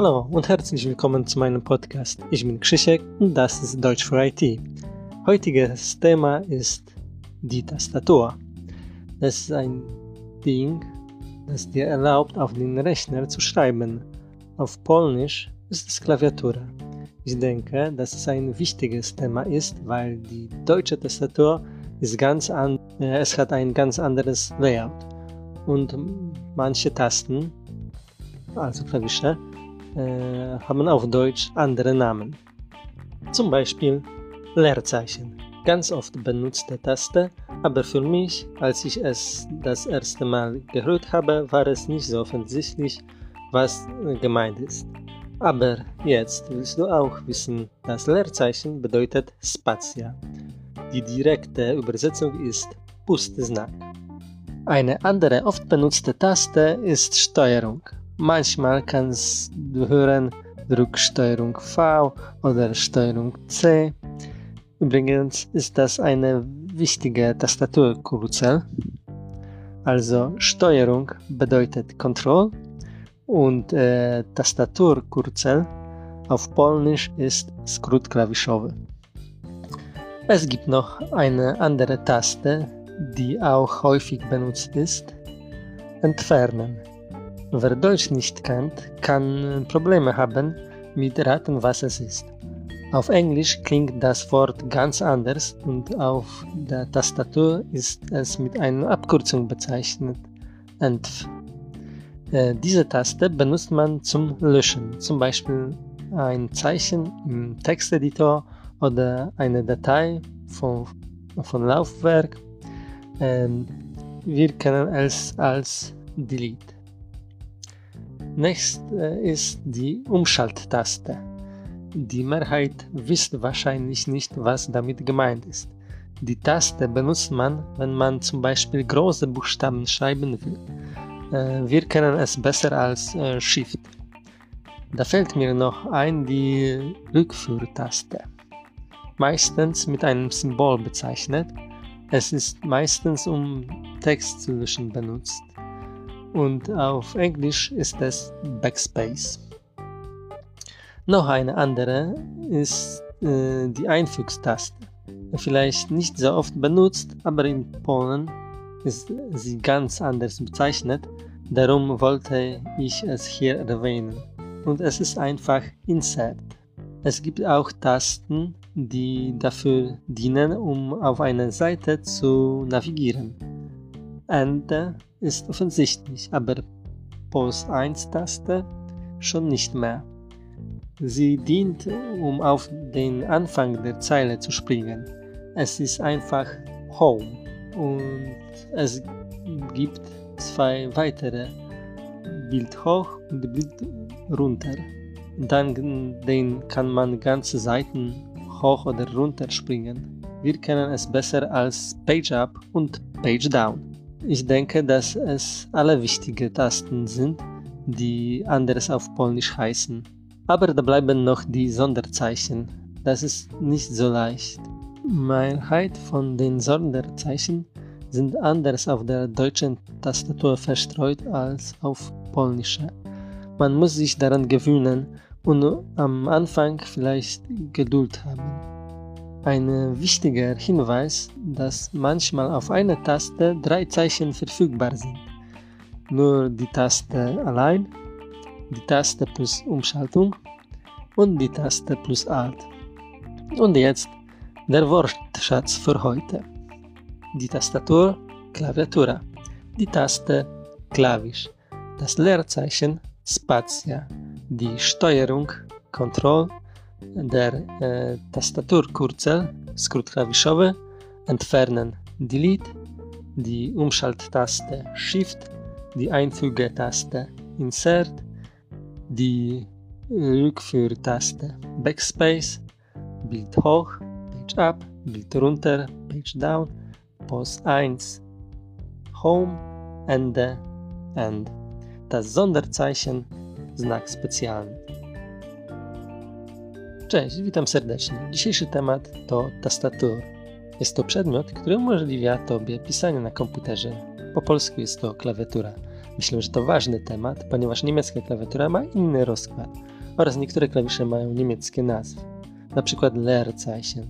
Hallo und herzlich willkommen zu meinem Podcast. Ich bin Krzysiek und das ist Deutsch für IT. Heutiges Thema ist die Tastatur. Das ist ein Ding, das dir erlaubt, auf den Rechner zu schreiben. Auf Polnisch ist es Klaviatur. Ich denke, dass es ein wichtiges Thema ist, weil die deutsche Tastatur ist ganz an, äh, es hat ein ganz anderes Layout und manche Tasten, also Klavische, äh, haben auf Deutsch andere Namen. Zum Beispiel Leerzeichen, ganz oft benutzte Taste, aber für mich, als ich es das erste Mal gehört habe, war es nicht so offensichtlich, was gemeint ist. Aber jetzt willst du auch wissen, dass Leerzeichen bedeutet Spatia. Die direkte Übersetzung ist Pusteznak. Eine andere oft benutzte Taste ist Steuerung. Manchmal kannst du hören, drück Steuerung V oder Steuerung C. Übrigens ist das eine wichtige Tastaturkürzel. Also Steuerung bedeutet Control und äh, Tastaturkürzel auf Polnisch ist Skrót. Es gibt noch eine andere Taste, die auch häufig benutzt ist. Entfernen. Wer Deutsch nicht kennt, kann Probleme haben mit raten, was es ist. Auf Englisch klingt das Wort ganz anders und auf der Tastatur ist es mit einer Abkürzung bezeichnet. Entf. Äh, diese Taste benutzt man zum Löschen, zum Beispiel ein Zeichen im Texteditor oder eine Datei von, von Laufwerk. Äh, wir kennen es als Delete. Nächst äh, ist die Umschalttaste. Die Mehrheit wisst wahrscheinlich nicht, was damit gemeint ist. Die Taste benutzt man, wenn man zum Beispiel große Buchstaben schreiben will. Äh, wir kennen es besser als äh, Shift. Da fällt mir noch ein die Rückführtaste. Meistens mit einem Symbol bezeichnet. Es ist meistens um Text zu löschen benutzt und auf Englisch ist es Backspace. Noch eine andere ist äh, die Einfügstaste. Vielleicht nicht so oft benutzt, aber in Polen ist sie ganz anders bezeichnet. Darum wollte ich es hier erwähnen. Und es ist einfach Insert. Es gibt auch Tasten, die dafür dienen, um auf eine Seite zu navigieren. Ende ist offensichtlich, aber Post 1-Taste schon nicht mehr. Sie dient, um auf den Anfang der Zeile zu springen. Es ist einfach Home und es gibt zwei weitere Bild hoch und Bild runter. Dann den kann man ganze Seiten hoch oder runter springen. Wir kennen es besser als Page Up und Page Down. Ich denke, dass es alle wichtige Tasten sind, die anders auf Polnisch heißen. Aber da bleiben noch die Sonderzeichen. Das ist nicht so leicht. Mehrheit von den Sonderzeichen sind anders auf der deutschen Tastatur verstreut als auf polnischer. Man muss sich daran gewöhnen und am Anfang vielleicht Geduld haben. Ein wichtiger Hinweis, dass manchmal auf einer Taste drei Zeichen verfügbar sind. Nur die Taste allein, die Taste plus Umschaltung und die Taste plus Alt. Und jetzt der Wortschatz für heute. Die Tastatur Klaviatura, die Taste Klavisch, das Leerzeichen Spatia, die Steuerung Control der äh, Tastaturkürzel, Skrót klawiszowy, entfernen Delete, die Umschalttaste Shift, die Einfügetaste Insert, die Rückführtaste Backspace, Bild hoch, Page up, Bild runter, Page down, Post 1, Home, Ende, End. Das Sonderzeichen, Znak specjalny. Cześć, witam serdecznie. Dzisiejszy temat to tastatur. Jest to przedmiot, który umożliwia Tobie pisanie na komputerze. Po polsku jest to klawiatura. Myślę, że to ważny temat, ponieważ niemiecka klawiatura ma inny rozkład oraz niektóre klawisze mają niemieckie nazwy, na przykład Leerzeichen.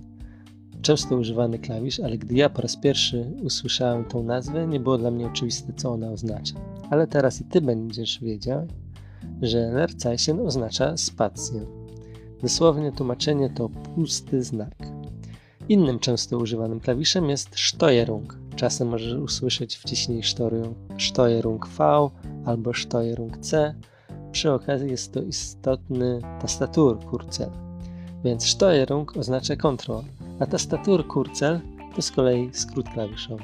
Często używany klawisz, ale gdy ja po raz pierwszy usłyszałem tą nazwę, nie było dla mnie oczywiste, co ona oznacza. Ale teraz i ty będziesz wiedział, że Leerzeichen oznacza spację. Dosłownie tłumaczenie to pusty znak. Innym często używanym klawiszem jest Steuerung. Czasem możesz usłyszeć wciśnij Steuerung V albo Steuerung C. Przy okazji jest to istotny tastaturkurcel. Więc Steuerung oznacza kontrol, a tastaturkurcel to z kolei skrót klawiszowy.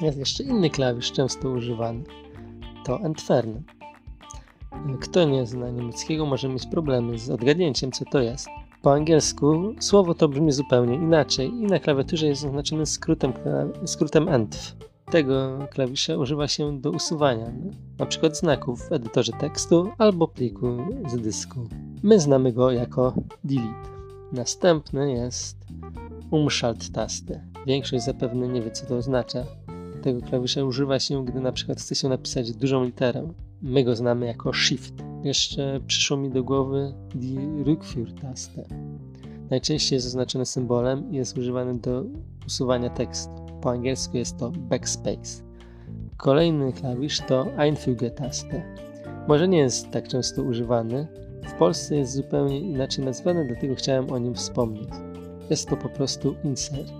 Jest jeszcze inny klawisz często używany. To Entfernen. Kto nie zna niemieckiego może mieć problemy z odgadnięciem co to jest. Po angielsku słowo to brzmi zupełnie inaczej i na klawiaturze jest oznaczone skrótem, skrótem ENTF. Tego klawisza używa się do usuwania np. znaków w edytorze tekstu albo pliku z dysku. My znamy go jako delete. Następny jest Umschalt-Taste. Większość zapewne nie wie co to oznacza. Tego klawisza używa się, gdy przykład chce się napisać dużą literę. My go znamy jako Shift. Jeszcze przyszło mi do głowy die Rückführtaste. Najczęściej jest oznaczony symbolem i jest używany do usuwania tekstu. Po angielsku jest to backspace. Kolejny klawisz to Einfüge-Taste. Może nie jest tak często używany. W Polsce jest zupełnie inaczej nazwany, dlatego chciałem o nim wspomnieć. Jest to po prostu insert.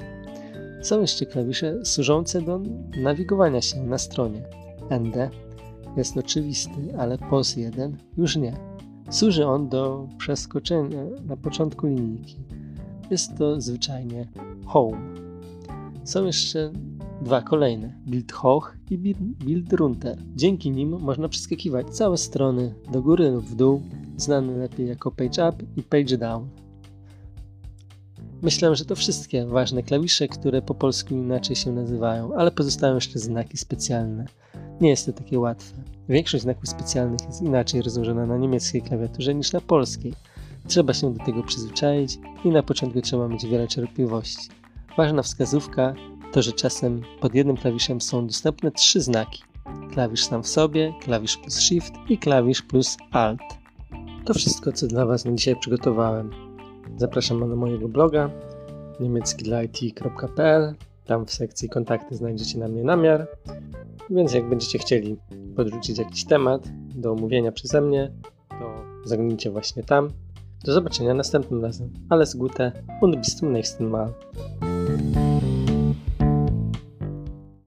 Są jeszcze klawisze służące do nawigowania się na stronie. ND jest oczywisty, ale POS 1 już nie. Służy on do przeskoczenia na początku linijki. Jest to zwyczajnie Home. Są jeszcze dwa kolejne, Build Hoch i Build Runter. Dzięki nim można przeskakiwać całe strony do góry lub w dół, znane lepiej jako Page Up i Page Down. Myślę, że to wszystkie ważne klawisze, które po polsku inaczej się nazywają, ale pozostają jeszcze znaki specjalne. Nie jest to takie łatwe. Większość znaków specjalnych jest inaczej rozłożona na niemieckiej klawiaturze niż na polskiej. Trzeba się do tego przyzwyczaić i na początku trzeba mieć wiele cierpliwości. Ważna wskazówka to, że czasem pod jednym klawiszem są dostępne trzy znaki. Klawisz sam w sobie, klawisz plus Shift i klawisz plus Alt. To wszystko, co dla Was na dzisiaj przygotowałem. Zapraszam na mojego bloga niemieckidlaIT.pl Tam w sekcji kontakty znajdziecie na mnie namiar. Więc jak będziecie chcieli podrzucić jakiś temat do omówienia przeze mnie, to zaglądnijcie właśnie tam. Do zobaczenia następnym razem. Alles Gute und bis zum nächsten Mal.